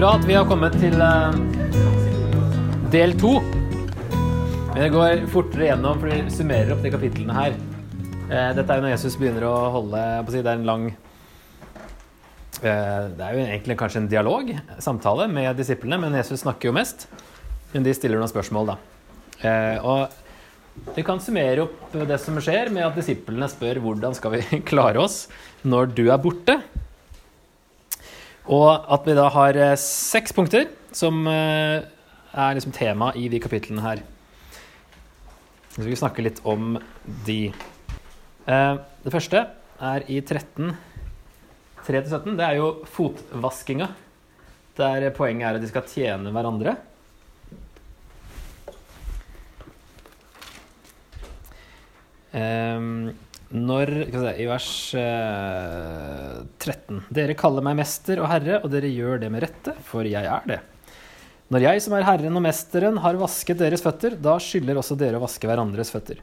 bra at vi har kommet til eh, del to. Men det går fortere gjennom, for vi summerer opp de kapitlene her. Eh, dette er jo når Jesus begynner å holde Det er en lang eh, Det er jo egentlig kanskje en dialog, samtale, med disiplene, men Jesus snakker jo mest. Men de stiller noen spørsmål, da. Og vi kan summere opp det som skjer, med at disiplene spør hvordan skal vi klare oss når du er borte. Og at vi da har eh, seks punkter som eh, er liksom tema i de kapitlene her. Så vi skal snakke litt om de. Eh, det første er i 13, 3-17. Det er jo fotvaskinga. Der poenget er at de skal tjene hverandre. Um, når, se, I vers eh, 13.: Dere kaller meg mester og herre, og dere gjør det med rette, for jeg er det. Når jeg som er herren og mesteren har vasket deres føtter, da skylder også dere å vaske hverandres føtter.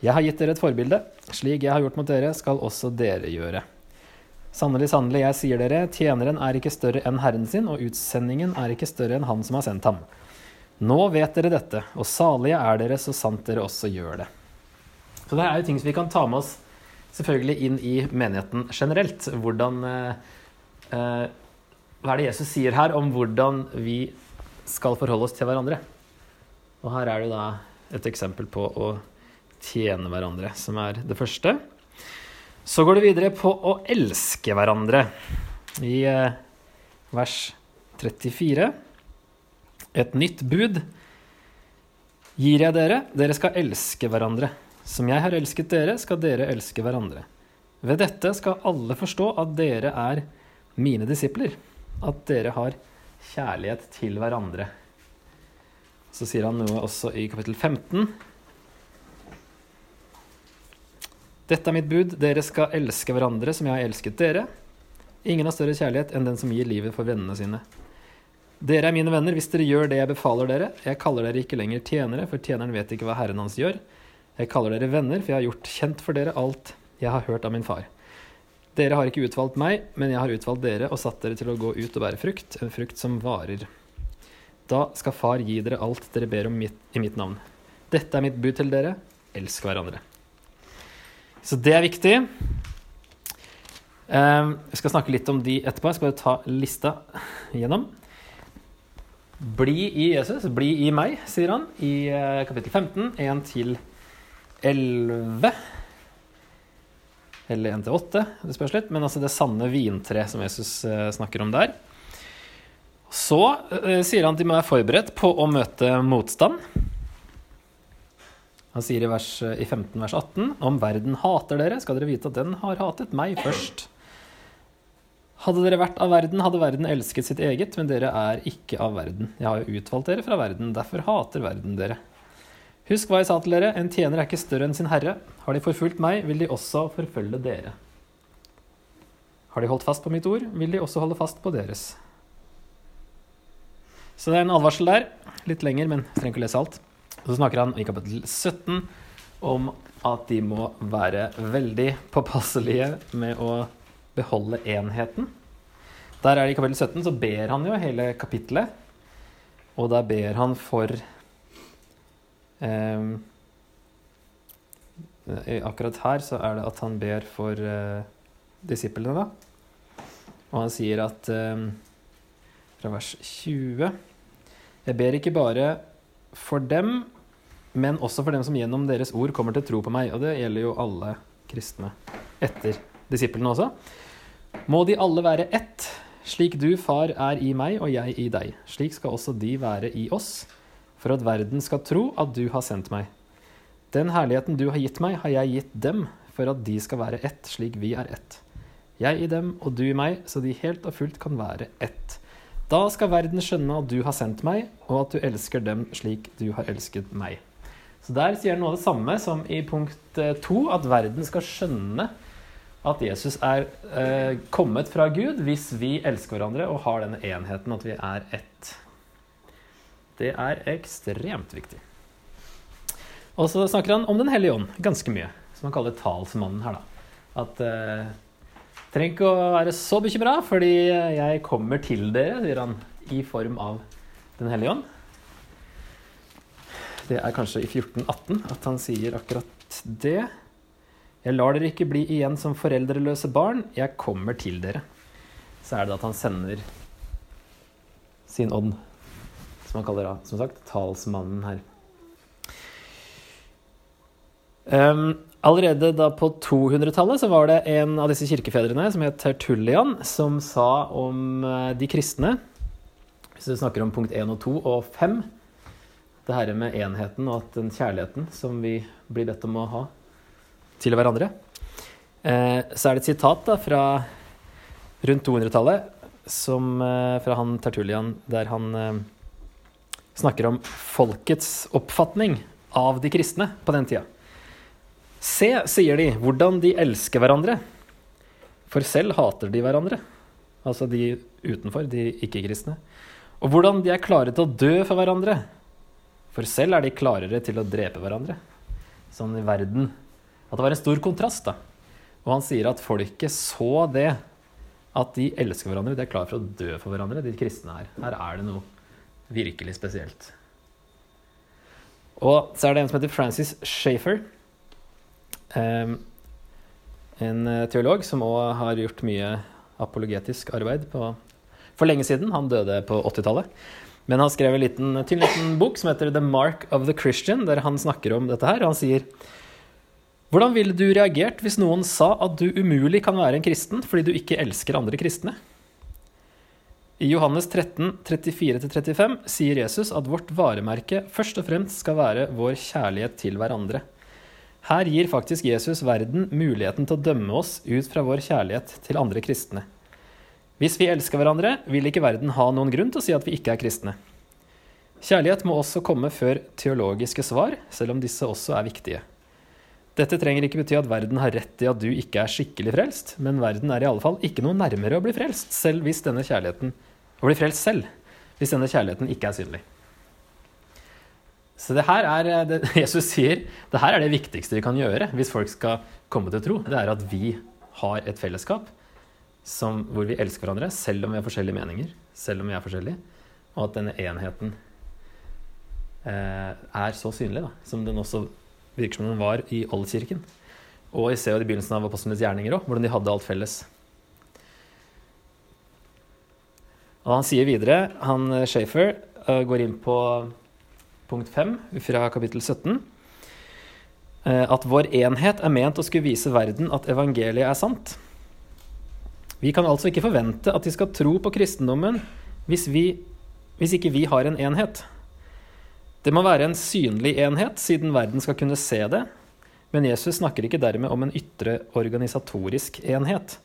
Jeg har gitt dere et forbilde. Slik jeg har gjort mot dere, skal også dere gjøre. Sannelig, sannelig, jeg sier dere, tjeneren er ikke større enn herren sin, og utsendingen er ikke større enn han som har sendt ham. Nå vet dere dette, og salige er dere så sant dere også gjør det. Så det er jo ting som vi kan ta med oss selvfølgelig inn i menigheten generelt. Hvordan eh, eh, Hva er det Jesus sier her om hvordan vi skal forholde oss til hverandre? Og her er det da et eksempel på å tjene hverandre, som er det første. Så går det videre på å elske hverandre. I eh, vers 34. Et nytt bud gir jeg dere. Dere skal elske hverandre. Som jeg har elsket dere, skal dere elske hverandre. Ved dette skal alle forstå at dere er mine disipler, at dere har kjærlighet til hverandre. Så sier han noe også i kapittel 15. Dette er mitt bud, dere skal elske hverandre som jeg har elsket dere. Ingen har større kjærlighet enn den som gir livet for vennene sine. Dere er mine venner hvis dere gjør det jeg befaler dere. Jeg kaller dere ikke lenger tjenere, for tjeneren vet ikke hva Herren hans gjør. Jeg kaller dere venner, for jeg har gjort kjent for dere alt jeg har hørt av min far. Dere har ikke utvalgt meg, men jeg har utvalgt dere og satt dere til å gå ut og bære frukt, en frukt som varer. Da skal Far gi dere alt dere ber om mitt, i mitt navn. Dette er mitt bud til dere. Elsk hverandre. Så det er viktig. Ehm, jeg skal snakke litt om de etterpå. Jeg skal bare ta lista gjennom. Bli i Jesus, bli i meg, sier han i eh, kapittel 15, 1 til 15. 11 eller 1 til 8, det spørs litt, men altså det sanne vintre som Jesus eh, snakker om der. Så uh, sier han at de må være forberedt på å møte motstand. Han sier i, vers, i 15 vers 18 om verden hater dere, skal dere vite at den har hatet meg først. Hadde dere vært av verden, hadde verden elsket sitt eget, men dere er ikke av verden. Jeg har jo utvalgt dere fra verden, derfor hater verden dere. Husk hva jeg sa til dere, en tjener er ikke større enn sin herre. Har de forfulgt meg, vil de også forfølge dere. Har de holdt fast på mitt ord, vil de også holde fast på deres. Så det er en advarsel der. Litt lenger, men trenger ikke å lese alt. så snakker han i kapittel 17 om at de må være veldig påpasselige med å beholde enheten. Der er det i kapittel 17 så ber han jo hele kapittelet. Og der ber han for akkurat her så er det at han ber for uh, disiplene, da. Og han sier at um, fra vers 20 Jeg ber ikke bare for dem, men også for dem som gjennom deres ord kommer til tro på meg. Og det gjelder jo alle kristne etter disiplene også. Må de alle være ett, slik du, far, er i meg og jeg i deg. Slik skal også de være i oss for at verden skal tro at du har sendt meg. Den herligheten du har gitt meg, har jeg gitt dem, for at de skal være ett, slik vi er ett. Jeg i dem og du i meg, så de helt og fullt kan være ett. Da skal verden skjønne at du har sendt meg, og at du elsker dem slik du har elsket meg. Så der sier han noe av det samme som i punkt eh, to, at verden skal skjønne at Jesus er eh, kommet fra Gud hvis vi elsker hverandre og har denne enheten, at vi er ett. Det er ekstremt viktig. Og så snakker han om Den hellige ånd ganske mye, som han kaller talsmannen her. da. At eh, Trenger ikke å være så bekymra, fordi jeg kommer til dere, sier han, i form av Den hellige ånd. Det er kanskje i 1418 at han sier akkurat det. Jeg lar dere ikke bli igjen som foreldreløse barn, jeg kommer til dere. Så er det at han sender sin ånd, som han kaller da, som sagt, talsmannen her. Um, allerede da på 200-tallet så var det en av disse kirkefedrene som het Tertullian, som sa om uh, de kristne Hvis du snakker om punkt 1 og 2 og 5 det herre med enheten og at den kjærligheten som vi blir bedt om å ha til hverandre. Eh, så er det et sitat da, fra rundt 200-tallet eh, fra han Tertullian, der han eh, snakker om folkets oppfatning av de kristne på den tida. Se, sier de, hvordan de elsker hverandre. For selv hater de hverandre. Altså de utenfor, de ikke-kristne. Og hvordan de er klare til å dø for hverandre. For selv er de klarere til å drepe hverandre. Sånn i verden. At det var en stor kontrast, da. Og han sier at folket så det. At de elsker hverandre. De er klare for å dø for hverandre, de kristne her. Her er det noe virkelig spesielt. Og så er det en som heter Francis Shafer. Um, en eh, teolog som òg har gjort mye apologetisk arbeid på, for lenge siden. Han døde på 80-tallet. Men han skrev en liten, tynn liten bok som heter The Mark of the Christian, der han snakker om dette her. Han sier Hvordan ville du reagert hvis noen sa at du umulig kan være en kristen fordi du ikke elsker andre kristne? I Johannes 13, 34-35 sier Jesus at vårt varemerke først og fremst skal være vår kjærlighet til hverandre. Her gir faktisk Jesus verden muligheten til å dømme oss ut fra vår kjærlighet til andre kristne. Hvis vi elsker hverandre, vil ikke verden ha noen grunn til å si at vi ikke er kristne. Kjærlighet må også komme før teologiske svar, selv om disse også er viktige. Dette trenger ikke bety at verden har rett i at du ikke er skikkelig frelst, men verden er i alle fall ikke noe nærmere å bli frelst, selv hvis denne kjærligheten å bli frelst selv, hvis denne kjærligheten ikke er synlig. Så det her er det Jesus sier, det her er det viktigste vi kan gjøre hvis folk skal komme til tro. Det er at vi har et fellesskap som, hvor vi elsker hverandre selv om vi har forskjellige meninger, selv om vi er forskjellige, og at denne enheten eh, er så synlig, da, som den også virker som den var i oldkirken. Og vi ser jo i begynnelsen av apostlenes gjerninger òg, hvordan de hadde alt felles. Og han sier videre, han eh, Shafer uh, går inn på punkt 5 fra kapittel 17, uh, eh, at vår enhet er ment å skulle vise verden at evangeliet er sant. Vi kan altså ikke forvente at de skal tro på kristendommen hvis, vi, hvis ikke vi har en enhet. Det må være en synlig enhet, siden verden skal kunne se det. Men Jesus snakker ikke dermed om en ytre organisatorisk enhet.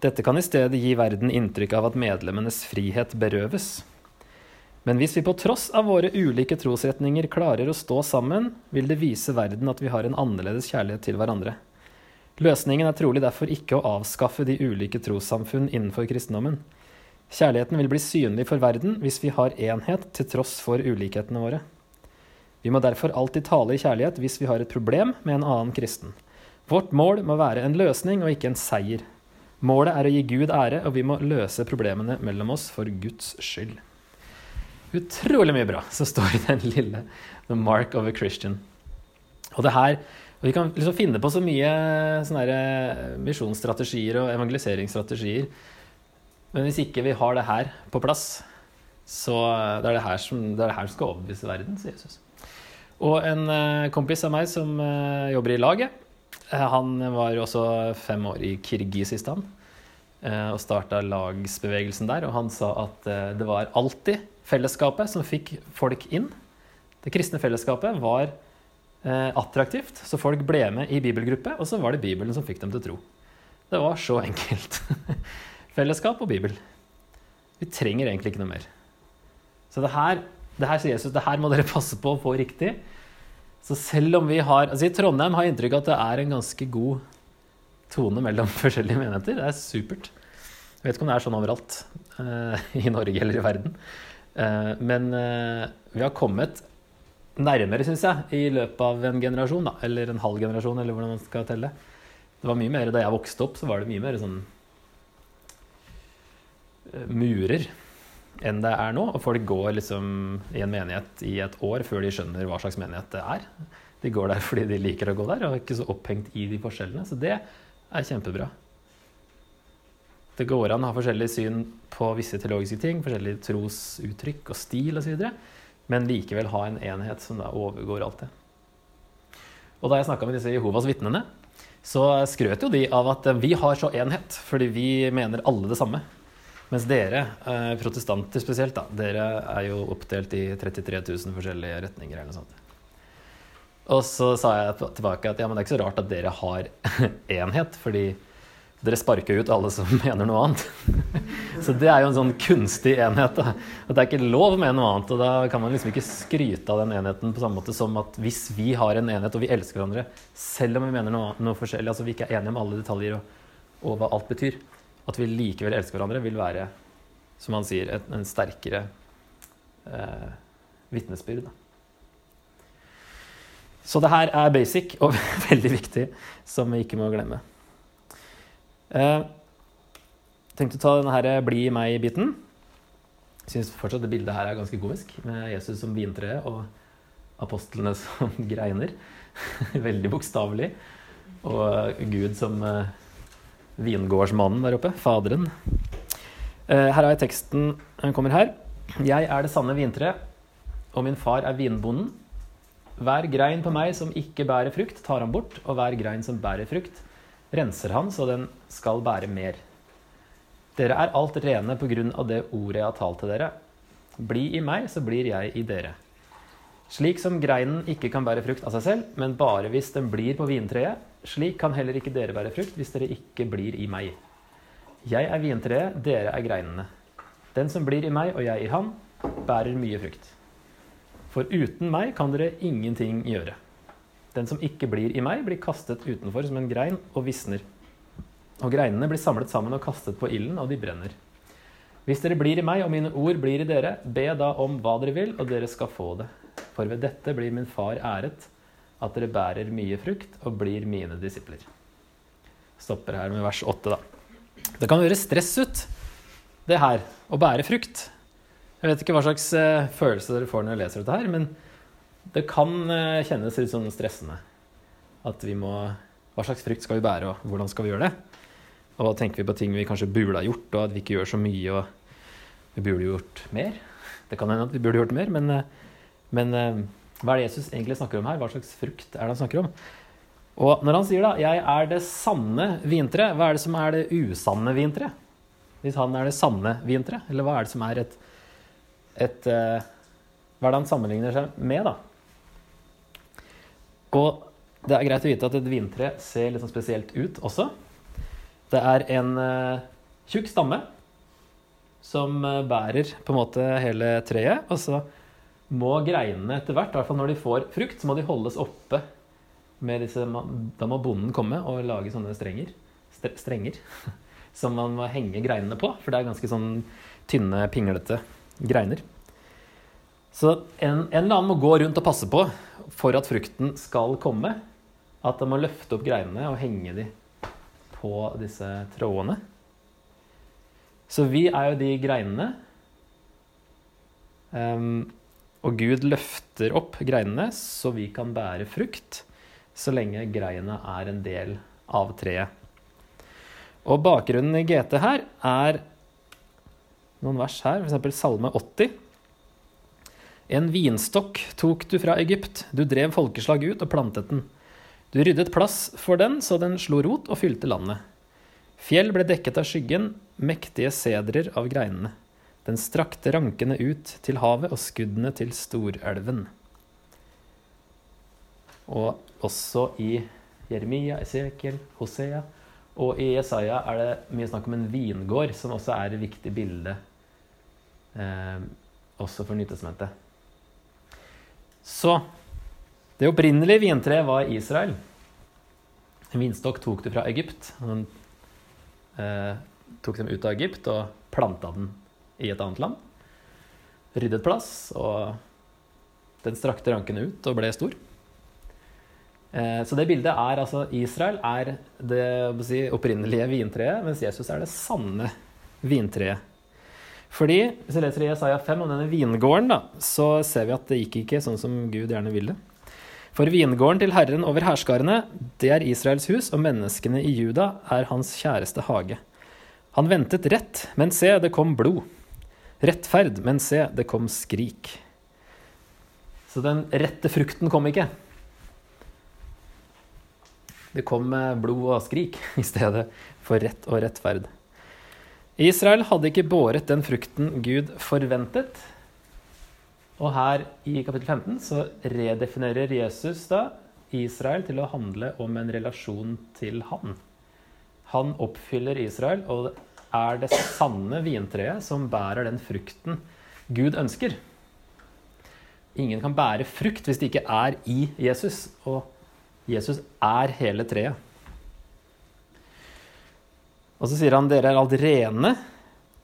Dette kan i stedet gi verden inntrykk av at medlemmenes frihet berøves. Men hvis vi på tross av våre ulike trosretninger klarer å stå sammen, vil det vise verden at vi har en annerledes kjærlighet til hverandre. Løsningen er trolig derfor ikke å avskaffe de ulike trossamfunn innenfor kristendommen. Kjærligheten vil bli synlig for verden hvis vi har enhet til tross for ulikhetene våre. Vi må derfor alltid tale i kjærlighet hvis vi har et problem med en annen kristen. Vårt mål må være en løsning og ikke en seier. Målet er å gi Gud ære, og vi må løse problemene mellom oss for Guds skyld. Utrolig mye bra som står i den lille The Mark of a Christian. Og det her og vi kan liksom finne på så mye sånne misjonsstrategier og evangeliseringsstrategier. Men hvis ikke vi har det her på plass, så det er det her som, det det her som skal overbevise verden, sier Jesus. Og en uh, kompis av meg som jobber i laget, han var også fem år i Kirgisistan og starta lagsbevegelsen der. Og han sa at det var alltid fellesskapet som fikk folk inn. Det kristne fellesskapet var eh, attraktivt, så folk ble med i bibelgruppe, og så var det Bibelen som fikk dem til å tro. Det var så enkelt. Fellesskap og Bibel. Vi trenger egentlig ikke noe mer. Så det her, det her sier Jesus, det her må dere passe på å få riktig. Så selv om vi har altså I Trondheim har jeg inntrykk av at det er en ganske god tone mellom forskjellige menigheter. Det er supert. Jeg vet ikke om det er sånn overalt uh, i Norge eller i verden. Uh, men uh, vi har kommet nærmere, syns jeg, i løpet av en generasjon. da, Eller en halv generasjon, eller hvordan man skal telle. Det var mye mer Da jeg vokste opp, så var det mye mer sånn murer enn det er nå. Og folk går liksom i en menighet i et år før de skjønner hva slags menighet det er. De går der fordi de liker å gå der, og er ikke så opphengt i de forskjellene. Så det er kjempebra. Det går an å ha forskjellig syn på visse teologiske ting, forskjellige trosuttrykk og stil osv., men likevel ha en enhet som da overgår alt det. Og da jeg snakka med disse Jehovas vitnene, så skrøt jo de av at vi har så enhet, fordi vi mener alle det samme. Mens dere, eh, protestanter spesielt, da, dere er jo oppdelt i 33 000 forskjellige retninger eller noe sånt. Og så sa jeg tilbake at ja, men det er ikke så rart at dere har enhet, fordi dere sparker ut alle som mener noe annet. Så det er jo en sånn kunstig enhet. Da. At det er ikke lov med noe annet. Og da kan man liksom ikke skryte av den enheten på samme måte som at hvis vi har en enhet og vi elsker hverandre, selv om vi mener noe, noe forskjellig, altså vi ikke er enige om alle detaljer og, og, hva alt betyr, at vi likevel elsker hverandre, vil være, som han sier, en, en sterkere eh, vitnesbyrd. Så det her er basic og veldig viktig, som vi ikke må glemme. Eh, tenkte å ta denne her eh, 'bli meg'-biten. Syns fortsatt det bildet her er ganske komisk, med Jesus som vintre og apostlene som greiner. Veldig bokstavelig. Og Gud som uh, vingårdsmannen der oppe. Faderen. Her har jeg teksten. Den kommer her. Jeg er det sanne vintre, og min far er vinbonden. Hver grein på meg som ikke bærer frukt, tar han bort, og hver grein som bærer frukt, renser han så den skal bære mer. Dere er alt rene på grunn av det ordet jeg har talt til dere. Bli i meg, så blir jeg i dere. Slik som greinen ikke kan bære frukt av seg selv, men bare hvis den blir på vintreet, slik kan heller ikke dere bære frukt hvis dere ikke blir i meg. Jeg er vintreet, dere er greinene. Den som blir i meg og jeg i han, bærer mye frukt. For uten meg kan dere ingenting gjøre. Den som ikke blir i meg, blir kastet utenfor som en grein og visner. Og greinene blir samlet sammen og kastet på ilden, og de brenner. Hvis dere blir i meg, og mine ord blir i dere, be da om hva dere vil, og dere skal få det. For ved dette blir min far æret, at dere bærer mye frukt og blir mine disipler. Stopper her med vers 8, da. Det kan høres stress ut, det her, å bære frukt. Jeg vet ikke hva slags uh, følelse dere får når dere leser dette her, men det kan uh, kjennes litt sånn stressende. At vi må Hva slags frukt skal vi bære, og hvordan skal vi gjøre det? Og da tenker vi på ting vi kanskje burde ha gjort, og at vi ikke gjør så mye, og vi burde gjort mer. Det kan hende at vi burde gjort mer, men, uh, men hva er det Jesus egentlig snakker om her? Hva slags frukt er det han snakker om? Og når han sier da 'jeg er det sanne vintreet', hva er det som er det usanne vintreet? Hvis han er det sanne vintreet, eller hva er det som er et, et uh, Hva er det han sammenligner seg med, da? Og det er greit å vite at et vintre ser litt sånn spesielt ut også. Det er en uh, tjukk stamme som bærer på en måte hele treet. Og så må greinene etter hvert, i hvert fall når de får frukt, så må de holdes oppe med disse Da må bonden komme og lage sånne strenger, strenger som man må henge greinene på, for det er ganske sånn tynne, pinglete greiner. Så en, en, eller annen må gå rundt og passe på for at frukten skal komme. At man må løfte opp greinene og henge de på disse trådene. Så vi er jo de greinene. Um, og Gud løfter opp greinene så vi kan bære frukt så lenge greinene er en del av treet. Og bakgrunnen i GT her er noen vers her, f.eks. Salme 80. En vinstokk tok du fra Egypt, du drev folkeslag ut og plantet den. Du ryddet plass for den så den slo rot og fylte landet. Fjell ble dekket av skyggen, mektige sedrer av greinene. Den strakte rankene ut til havet og skuddene til storelven. Og også i Jeremia, Esekiel, Hosea og i Jesaja er det mye snakk om en vingård, som også er et viktig bilde eh, også for Nytestamentet. Så det opprinnelige vintreet var Israel. En vinstokk tok det fra Egypt. Han eh, tok dem ut av Egypt og planta den i et annet land. Ryddet plass, og den strakte rankene ut og ble stor. Eh, så det bildet er altså Israel er det si, opprinnelige vintreet, mens Jesus er det sanne vintreet. Fordi hvis vi leser i Jesaja 5 om denne vingården, da, så ser vi at det gikk ikke sånn som Gud gjerne ville. For vingården til Herren over hærskarene, det er Israels hus, og menneskene i Juda er hans kjæreste hage. Han ventet rett, men se, det kom blod. Rettferd, men se, det kom skrik. Så den rette frukten kom ikke. Det kom blod og skrik i stedet for rett og rettferd. Israel hadde ikke båret den frukten Gud forventet. Og her i kapittel 15 så redefinerer Jesus da Israel til å handle om en relasjon til han. Han oppfyller Israel og er det sanne vintreet som bærer den frukten Gud ønsker. Ingen kan bære frukt hvis det ikke er i Jesus, og Jesus er hele treet. Og så sier han dere er alt rene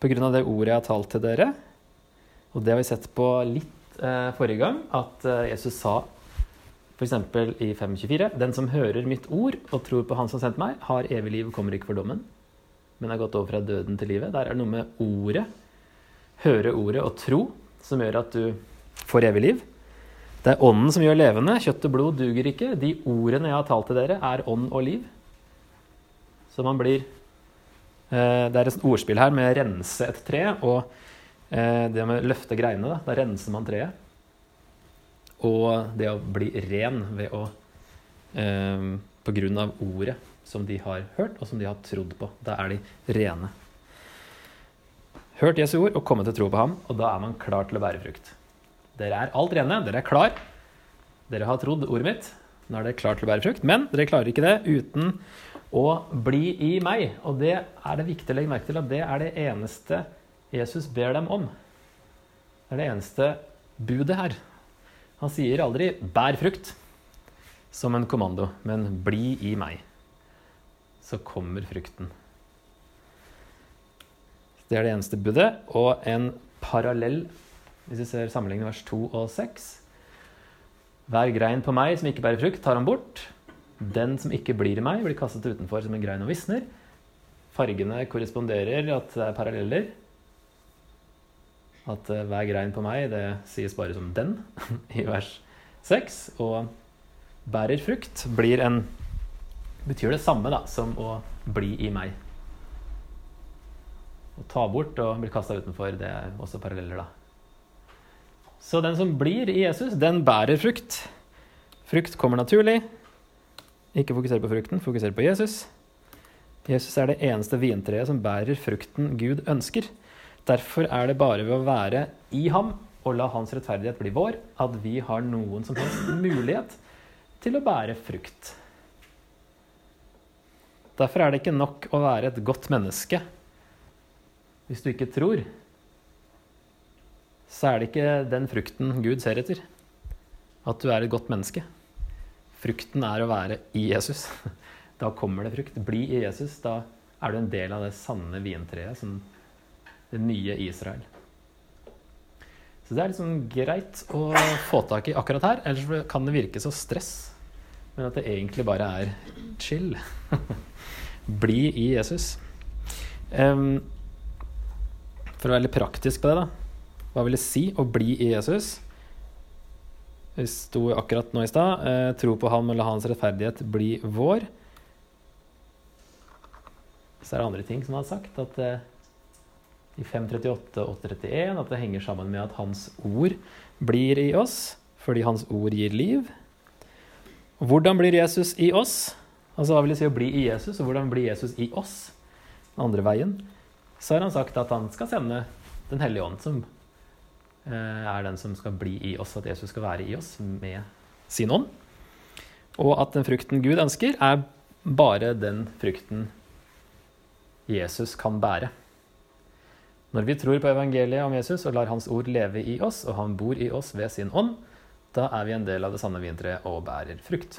pga. det ordet jeg har talt til dere. Og det har vi sett på litt eh, forrige gang, at eh, Jesus sa f.eks. i 524.: Den som hører mitt ord og tror på Han som sendte meg, har evig liv og kommer ikke for dommen, men har gått over fra døden til livet. Der er det noe med ordet, høre ordet og tro, som gjør at du får evig liv. Det er ånden som gjør levende. Kjøtt og blod duger ikke. De ordene jeg har talt til dere, er ånd og liv. Så man blir Eh, det er et ordspill her med 'rense et tre' og eh, det med 'løfte greinene'. Da, da renser man treet. Og det å bli ren ved å eh, På grunn av ordet som de har hørt, og som de har trodd på. Da er de rene. Hørt Jesu ord og kommet til tro på ham, og da er man klar til å bære frukt. Dere er alt rene, dere er klar. Dere har trodd ordet mitt. Nå er dere klar til å bære frukt. Men dere klarer ikke det uten å bli i meg. Og det er det viktig å legge merke til at det er det eneste Jesus ber dem om. Det er det eneste budet her. Han sier aldri 'bær frukt' som en kommando, men 'bli i meg'. Så kommer frukten. Det er det eneste budet. Og en parallell, hvis vi ser sammenlignende vers 2 og 6 Hver grein på meg som ikke bærer frukt, tar han bort. Den som ikke blir i meg, blir kastet utenfor som en grein og visner. Fargene korresponderer, at det er paralleller. At uh, hver grein på meg, det sies bare som 'den' i vers 6. Og bærer frukt blir en betyr det samme da, som å bli i meg. Å ta bort og bli kasta utenfor, det er også paralleller, da. Så den som blir i Jesus, den bærer frukt. Frukt kommer naturlig. Ikke fokusere på frukten, fokusere på Jesus. Jesus er det eneste vintreet som bærer frukten Gud ønsker. Derfor er det bare ved å være i ham og la hans rettferdighet bli vår, at vi har noen som helst mulighet til å bære frukt. Derfor er det ikke nok å være et godt menneske. Hvis du ikke tror, så er det ikke den frukten Gud ser etter. At du er et godt menneske. Frukten er å være i Jesus. Da kommer det frukt. Bli i Jesus. Da er du en del av det sanne vintreet, som det nye Israel. Så det er liksom greit å få tak i akkurat her, ellers kan det virke så stress. Men at det egentlig bare er chill. Bli i Jesus. Um, for å være litt praktisk på det, da. Hva vil det si å bli i Jesus? Vi sto akkurat nå i stad. Eh, tro på ham la hans rettferdighet bli vår. Så er det andre ting som han har sagt. At eh, i 538 og 831 at det henger sammen med at hans ord blir i oss fordi hans ord gir liv. Hvordan blir Jesus i oss? Altså Hva vil det si å bli i Jesus, og hvordan blir Jesus i oss? Den andre veien. Så har han sagt at han skal sende Den hellige ånd, som Eh, er den som skal bli i oss, at Jesus skal være i oss med sin ånd. Og at den frukten Gud ønsker, er bare den frukten Jesus kan bære. Når vi tror på evangeliet om Jesus og lar Hans ord leve i oss, og han bor i oss ved sin ånd, da er vi en del av det sanne vintreet og bærer frukt.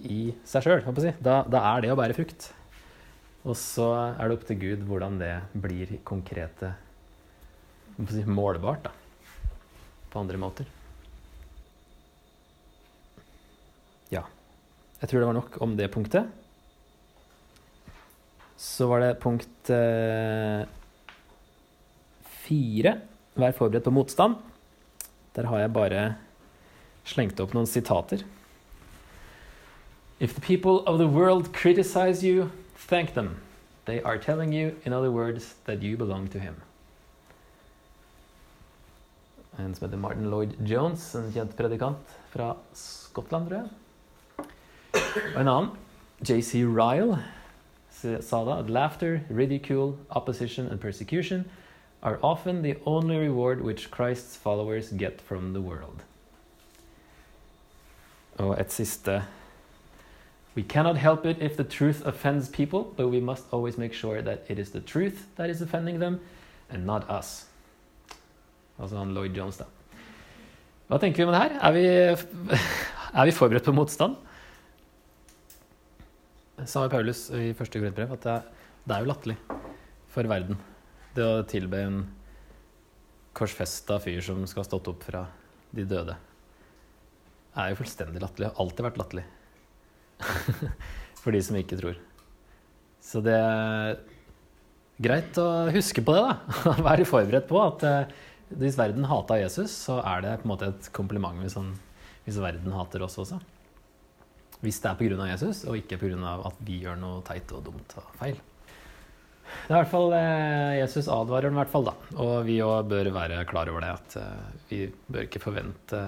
I seg sjøl, si. da, da er det å bære frukt. Og så er det opp til Gud hvordan det blir konkrete si, målbart da, på andre måter. Ja. Jeg tror det var nok om det punktet. Så var det punkt eh, fire. Vær forberedt på motstand. Der har jeg bare slengt opp noen sitater. If the people of the world criticize you, thank them. They are telling you, in other words, that you belong to him. En som heter Martin Lloyd Jones, en kjent predikant fra Skottland, tror jeg. Og en annen, JC Ryle, sa da at laughter, ridicule, opposition and persecution are often the only reward which Christ's followers get from the world. Og et siste We cannot help it if the truth offends people, but we must always make sure that it is the truth that is offending them, and not us. Altså han Lloyd Jones, da. Hva tenker vi om det her? Er vi, er vi forberedt på motstand? Sa Paulus i første Korinterbrev at det er, det er jo latterlig for verden det å tilbe en korsfesta fyr som skal ha stått opp fra de døde. Er jo fullstendig latterlig. Har alltid vært latterlig. for de som ikke tror. Så det er greit å huske på det, da. Være forberedt på at uh, hvis verden hata Jesus, så er det på en måte et kompliment hvis, han, hvis verden hater oss også. Hvis det er pga. Jesus, og ikke pga. at vi gjør noe teit og dumt og feil. Det er i hvert fall uh, Jesus advarer den i hvert fall, da. Og vi òg bør være klar over det. At uh, vi bør ikke forvente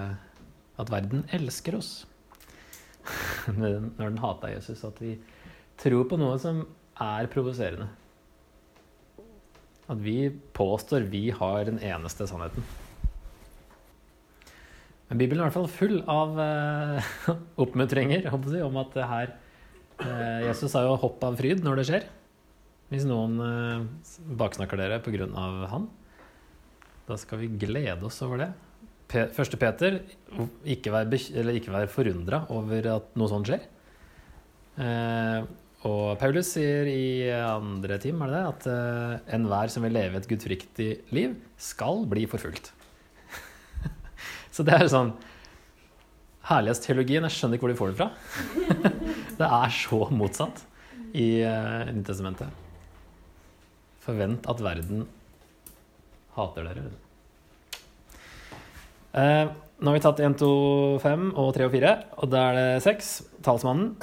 at verden elsker oss. når den hata Jesus, at vi tror på noe som er provoserende. At vi påstår vi har den eneste sannheten. Men Bibelen er i hvert fall full av eh, oppmuntringer om at her eh, Jesus har jo hopp av fryd når det skjer. Hvis noen eh, baksnakker dere pga. han, da skal vi glede oss over det. Første Peter, ikke vær, ikke vær forundra over at noe sånt skjer. Eh, og Paulus sier i andre tim er det det, at eh, enhver som vil leve et gudfryktig liv, skal bli forfulgt. så det er sånn Herlighetsteologien, jeg skjønner ikke hvor de får det fra. det er så motsatt i uh, testamentet. Forvent at verden hater dere. Eh, nå har vi tatt 1, 2, 5 og 3 og 4, og da er det 6. Talsmannen.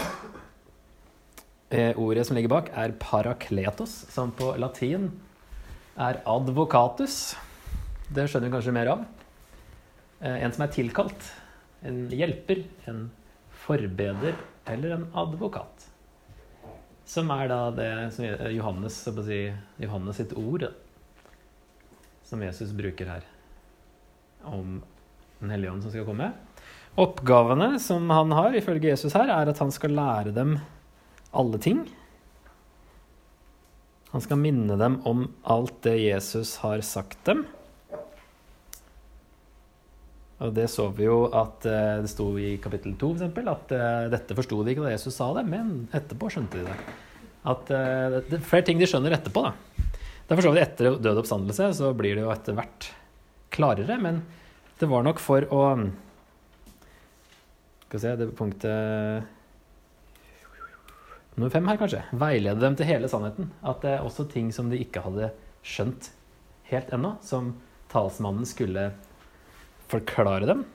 Eh, ordet som ligger bak, er parakletos, som på latin er advocatus. Det skjønner vi kanskje mer av. Eh, en som er tilkalt. En hjelper, en forbeder eller en advokat. Som er da det som Johannes, si, Johannes sitt ord, som Jesus bruker her. Om den hellige ånd som skal komme. Oppgavene som han har, ifølge Jesus her, er at han skal lære dem alle ting. Han skal minne dem om alt det Jesus har sagt dem. Og det så vi jo at eh, det sto i kapittel 2 f.eks. at uh, dette forsto de ikke da Jesus sa det, men etterpå skjønte de det. At uh, det er flere ting de skjønner etterpå. da. Derfor så vi etter død oppstandelse så blir det jo etter hvert klarere. Men det var nok for å Skal vi se, det punktet Nummer fem her, kanskje. Veilede dem til hele sannheten. At det er også ting som de ikke hadde skjønt helt ennå, som talsmannen skulle forklare dem.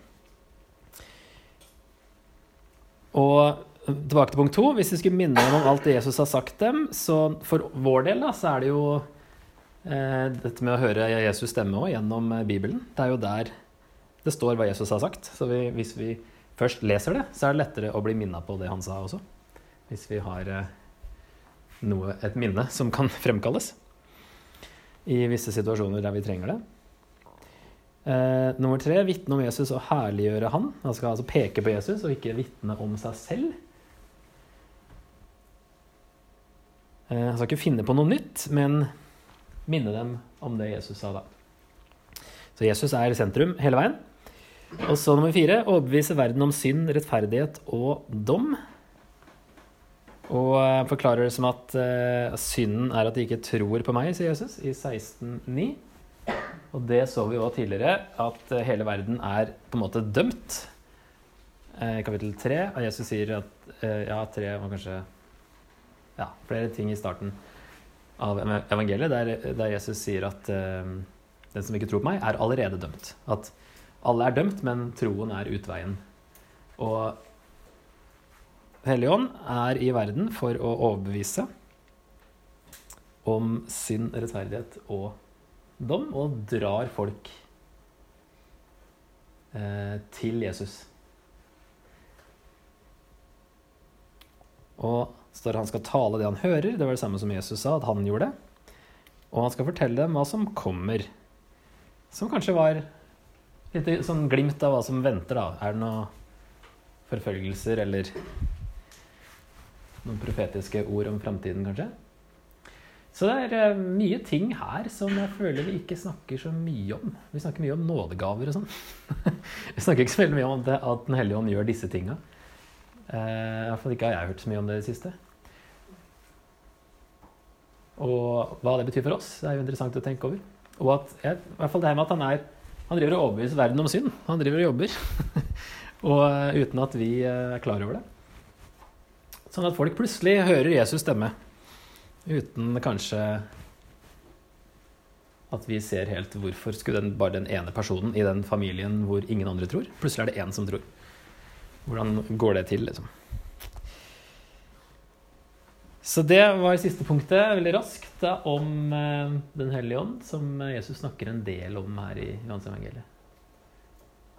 Og tilbake til punkt to. Hvis vi skulle minne om alt det Jesus har sagt dem, så for vår del da, så er det jo eh, dette med å høre Jesus stemme òg gjennom Bibelen. Det er jo der det står hva Jesus har sagt. Så vi, hvis vi først leser det, så er det lettere å bli minna på det han sa også. Hvis vi har eh, noe, et minne som kan fremkalles i visse situasjoner der vi trenger det. Eh, nummer tre vitne om Jesus og herliggjøre han. Han skal altså peke på Jesus og ikke vitne om seg selv. Eh, han skal ikke finne på noe nytt, men minne dem om det Jesus sa da. Så Jesus er sentrum hele veien. Og så nummer fire overbevise verden om synd, rettferdighet og dom. Og uh, forklarer det som at uh, synden er at de ikke tror på meg, sier Jesus i 16,9. Og det så vi jo tidligere, at uh, hele verden er på en måte dømt. I kapittel 3 og Jesus sier at Ja, tre var kanskje Ja, flere ting i starten av evangeliet der, der Jesus sier at den som ikke tror på meg, er allerede dømt. At alle er dømt, men troen er utveien. Og Helligånd er i verden for å overbevise om synd, rettferdighet og dom, og drar folk eh, til Jesus. Og står han skal tale det han hører. Det var det samme som Jesus sa, at han gjorde. Og han skal fortelle dem hva som kommer. Som kanskje var litt sånn glimt av hva som venter, da. Er det noen forfølgelser eller noen profetiske ord om framtiden, kanskje? Så det er uh, mye ting her som jeg føler vi ikke snakker så mye om. Vi snakker mye om nådegaver og sånn. vi snakker ikke så veldig mye om det, at Den hellige ånd gjør disse tinga. Uh, I hvert fall ikke har jeg hørt så mye om det i det siste. Og hva det betyr for oss, det er jo interessant å tenke over. Og at, i hvert fall det her med at han, er, han driver og overbeviser verden om synd. Han driver og jobber. og uh, uten at vi er klar over det. Sånn at folk plutselig hører Jesus stemme. Uten kanskje at vi ser helt hvorfor skulle den, bare den ene personen i den familien hvor ingen andre tror, plutselig er det én som tror. Hvordan går det til, liksom? Så det var siste punktet, veldig raskt, da, om eh, Den hellige ånd, som Jesus snakker en del om her i Johans evangeliet.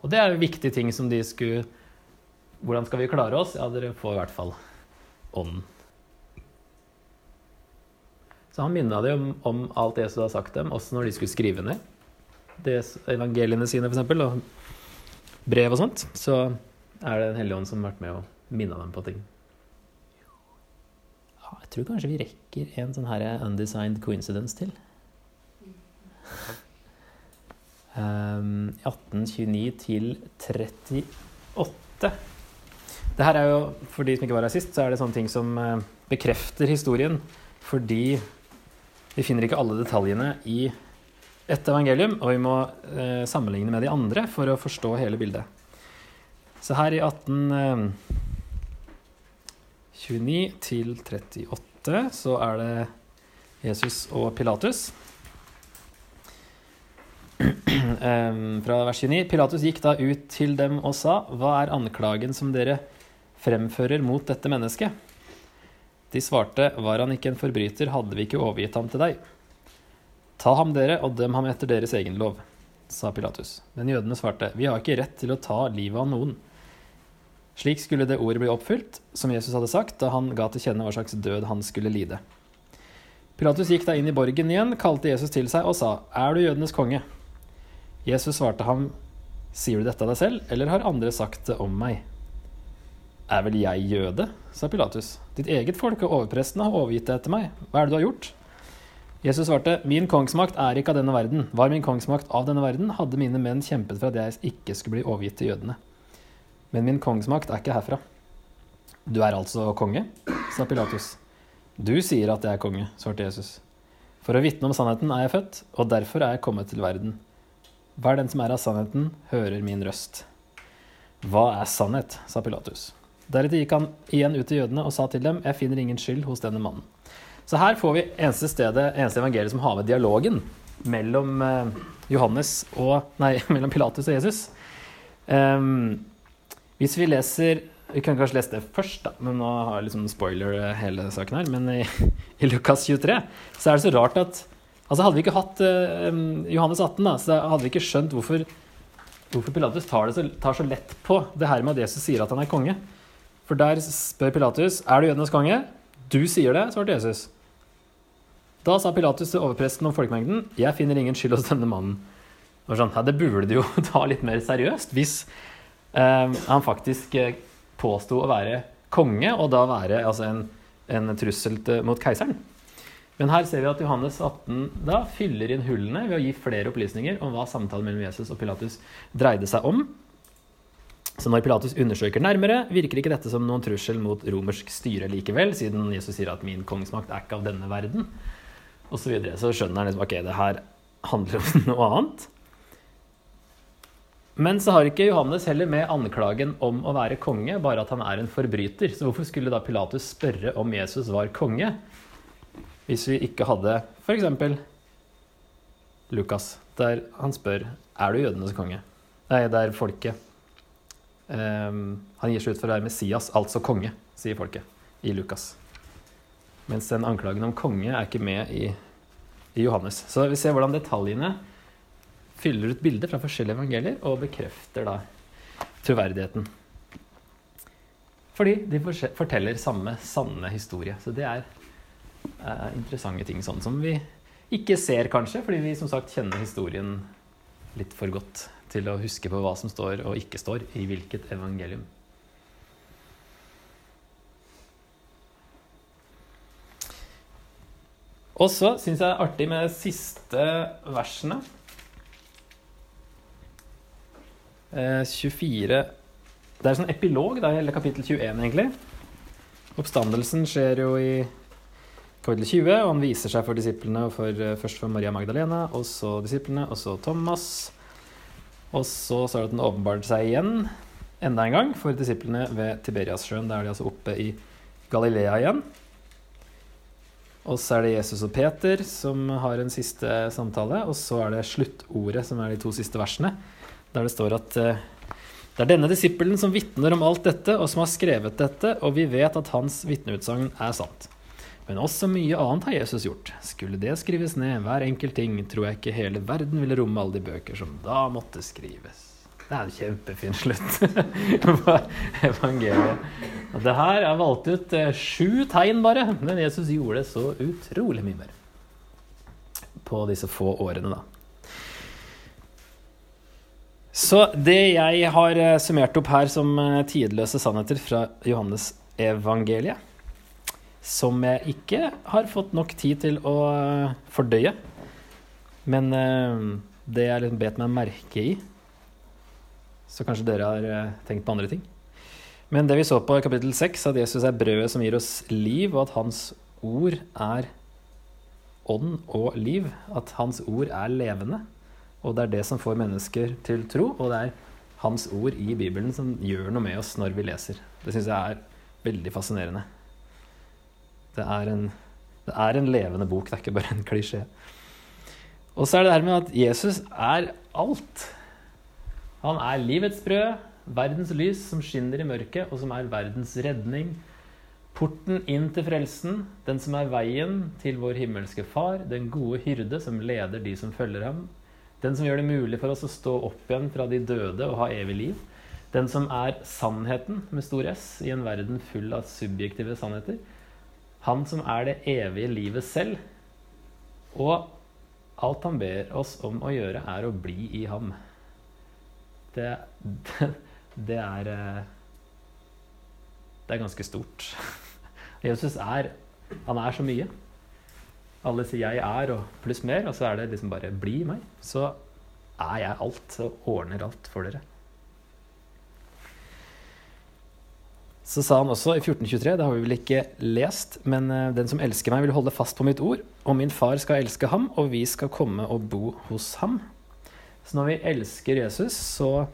Og det er jo viktige ting som de skulle Hvordan skal vi klare oss? Ja, dere får i hvert fall Ånden. Så han minna dem om, om, alt Jesus har sagt dem, også når de skulle skrive ned det, evangeliene sine, f.eks., og brev og sånt. Så er det Den hellige ånd som har vært med og minna dem på ting. Jeg tror kanskje vi rekker en sånn her undesigned coincidence til. Um, 1829 til 38. Det her er jo, For de som ikke var her sist, så er det sånne ting som uh, bekrefter historien. Fordi vi finner ikke alle detaljene i ett evangelium, og vi må eh, sammenligne med de andre for å forstå hele bildet. Så her i 1829 til 38 så er det Jesus og Pilatus. Fra vers 29. Pilatus gikk da ut til dem og sa, Hva er anklagen som dere fremfører mot dette mennesket? De svarte, var han ikke en forbryter, hadde vi ikke overgitt ham til deg. Ta ham dere og døm ham etter deres egen lov, sa Pilatus. Men jødene svarte, vi har ikke rett til å ta livet av noen. Slik skulle det ordet bli oppfylt, som Jesus hadde sagt da han ga til kjenne hva slags død han skulle lide. Pilatus gikk da inn i borgen igjen, kalte Jesus til seg og sa, Er du jødenes konge? Jesus svarte ham, Sier du dette av deg selv, eller har andre sagt det om meg? Er vel jeg jøde? sa Pilatus. Ditt eget folk og overprestene har overgitt deg etter meg. Hva er det du har gjort? Jesus svarte, Min kongsmakt er ikke av denne verden. Var min kongsmakt av denne verden, hadde mine menn kjempet for at jeg ikke skulle bli overgitt til jødene. Men min kongsmakt er ikke herfra. Du er altså konge? sa Pilatus. Du sier at jeg er konge, svarte Jesus. For å vitne om sannheten er jeg født, og derfor er jeg kommet til verden. Hver den som er av sannheten, hører min røst. Hva er sannhet? sa Pilatus. Deretter gikk han igjen ut til jødene og sa til dem, jeg finner ingen skyld hos denne mannen. Så her får vi eneste stedet, eneste evangeliet som har med dialogen mellom eh, og Nei, mellom Pilatus og Jesus. Um, hvis vi leser Vi kan kanskje lese det først, da, men nå har jeg liksom spoiler hele saken her. Men i, i Lukas 23 så er det så rart at Altså Hadde vi ikke hatt uh, Johannes 18, da, så hadde vi ikke skjønt hvorfor, hvorfor Pilatus tar, så, tar så lett på det her med at Jesus sier at han er konge. For der spør Pilatus er du jødenes konge. Du sier det, svarte Jesus. Da sa Pilatus til overpresten om folkemengden jeg finner ingen skyld hos denne mannen. Det, sånn, ja, det burde du jo ta litt mer seriøst hvis han faktisk eh, påsto å være konge, og da være altså, en, en, trussel mot keiseren. Men her ser vi at Johannes 18 da fyller inn hullene ved å gi flere opplysninger om hva samtalen mellom Jesus og Pilatus dreide seg om. Så når Pilatus undersøker nærmere, virker ikke dette som noen trussel mot romersk styre likevel, siden Jesus sier at 'min kongsmakt er ikke av denne verden', osv. Så, så skjønner han liksom ok, det her handler om noe annet. Men så har ikke Johannes heller med anklagen om å være konge, bare at han er en forbryter. Så hvorfor skulle da Pilatus spørre om Jesus var konge, hvis vi ikke hadde f.eks. Lukas der han spør er du jødenes konge. Nei, det er folket um, Han gir seg ut for å være Messias, altså konge, sier folket i Lukas. Mens den anklagen om konge er ikke med i, i Johannes. Så vi ser hvordan detaljene fyller ut bilder fra forskjellige evangelier og bekrefter da troverdigheten. Fordi de forteller samme sanne historie. Så det er eh, interessante ting sånn som vi ikke ser, kanskje, fordi vi som sagt kjenner historien litt for godt til å huske på hva som står og ikke står i hvilket evangelium. Og så syns jeg det er artig med de siste versene. Eh, 24 Det er sånn epilog, da, hele kapittel 21, egentlig. Oppstandelsen skjer jo i kapittel 20, og han viser seg for disiplene, for, eh, først for Maria Magdalena, og så disiplene, og så Thomas. Og så står det at den åpenbarte seg igjen, enda en gang, for disiplene ved Tiberiassjøen. Da er de altså oppe i Galilea igjen. Og så er det Jesus og Peter som har en siste samtale. Og så er det sluttordet, som er de to siste versene, der det står at uh, det er denne disippelen som vitner om alt dette, og som har skrevet dette, og vi vet at hans vitneutsagn er sant. Men også mye annet har Jesus gjort. Skulle det skrives ned, hver enkelt ting, tror jeg ikke hele verden ville romme alle de bøker som da måtte skrives. Det er en kjempefin slutt på evangeliet. Og det her er valgt ut eh, sju tegn bare, men Jesus gjorde så utrolig mye mer på disse få årene, da. Så det jeg har eh, summert opp her som eh, tidløse sannheter fra Johannes evangeliet, som jeg ikke har fått nok tid til å fordøye, men det jeg liksom bet meg merke i så kanskje dere har eh, tenkt på andre ting. Men det vi så på i kapittel 6, at Jesus er brødet som gir oss liv, og at hans ord er ånd og liv. At hans ord er levende. Og det er det som får mennesker til tro. Og det er hans ord i Bibelen som gjør noe med oss når vi leser. Det syns jeg er veldig fascinerende. Det er, en, det er en levende bok, det er ikke bare en klisjé. Og så er det det her med at Jesus er alt. Han er livets brød, verdens lys som skinner i mørket, og som er verdens redning. Porten inn til frelsen, den som er veien til vår himmelske Far, den gode hyrde som leder de som følger ham. Den som gjør det mulig for oss å stå opp igjen fra de døde og ha evig liv. Den som er sannheten med stor S i en verden full av subjektive sannheter. Han som er det evige livet selv. Og alt han ber oss om å gjøre, er å bli i ham det, det, det er eh, Det er ganske stort. Jesus er Han er så mye. Alle sier 'jeg er' og pluss mer, og så er det liksom bare 'bli meg'. Så er jeg alt og ordner alt for dere. Så sa han også i 1423, det har vi vel ikke lest, men eh, den som elsker meg, vil holde fast på mitt ord, og min far skal elske ham, og vi skal komme og bo hos ham. Så når vi elsker Jesus, så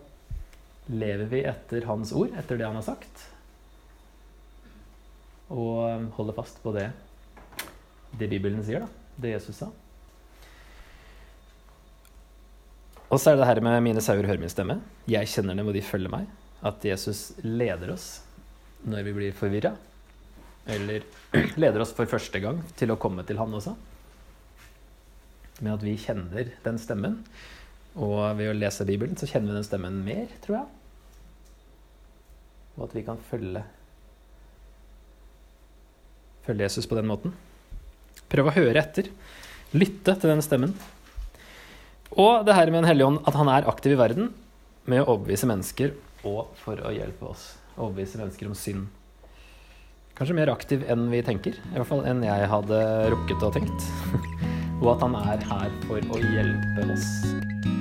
lever vi etter hans ord, etter det han har sagt. Og holder fast på det, det Bibelen sier, da. Det Jesus sa. Og så er det det her med 'mine sauer hører min stemme'. Jeg kjenner dem, og de følger meg. At Jesus leder oss når vi blir forvirra. Eller leder oss for første gang til å komme til Han også. Med at vi kjenner den stemmen. Og ved å lese Bibelen så kjenner vi den stemmen mer, tror jeg. Og at vi kan følge, følge Jesus på den måten. Prøve å høre etter. Lytte til den stemmen. Og det her med Den hellige ånd, at han er aktiv i verden med å overbevise mennesker og for å hjelpe oss. Overbevise mennesker om synd. Kanskje mer aktiv enn vi tenker. I hvert fall enn jeg hadde rukket å tenkt. og at han er her for å hjelpe oss.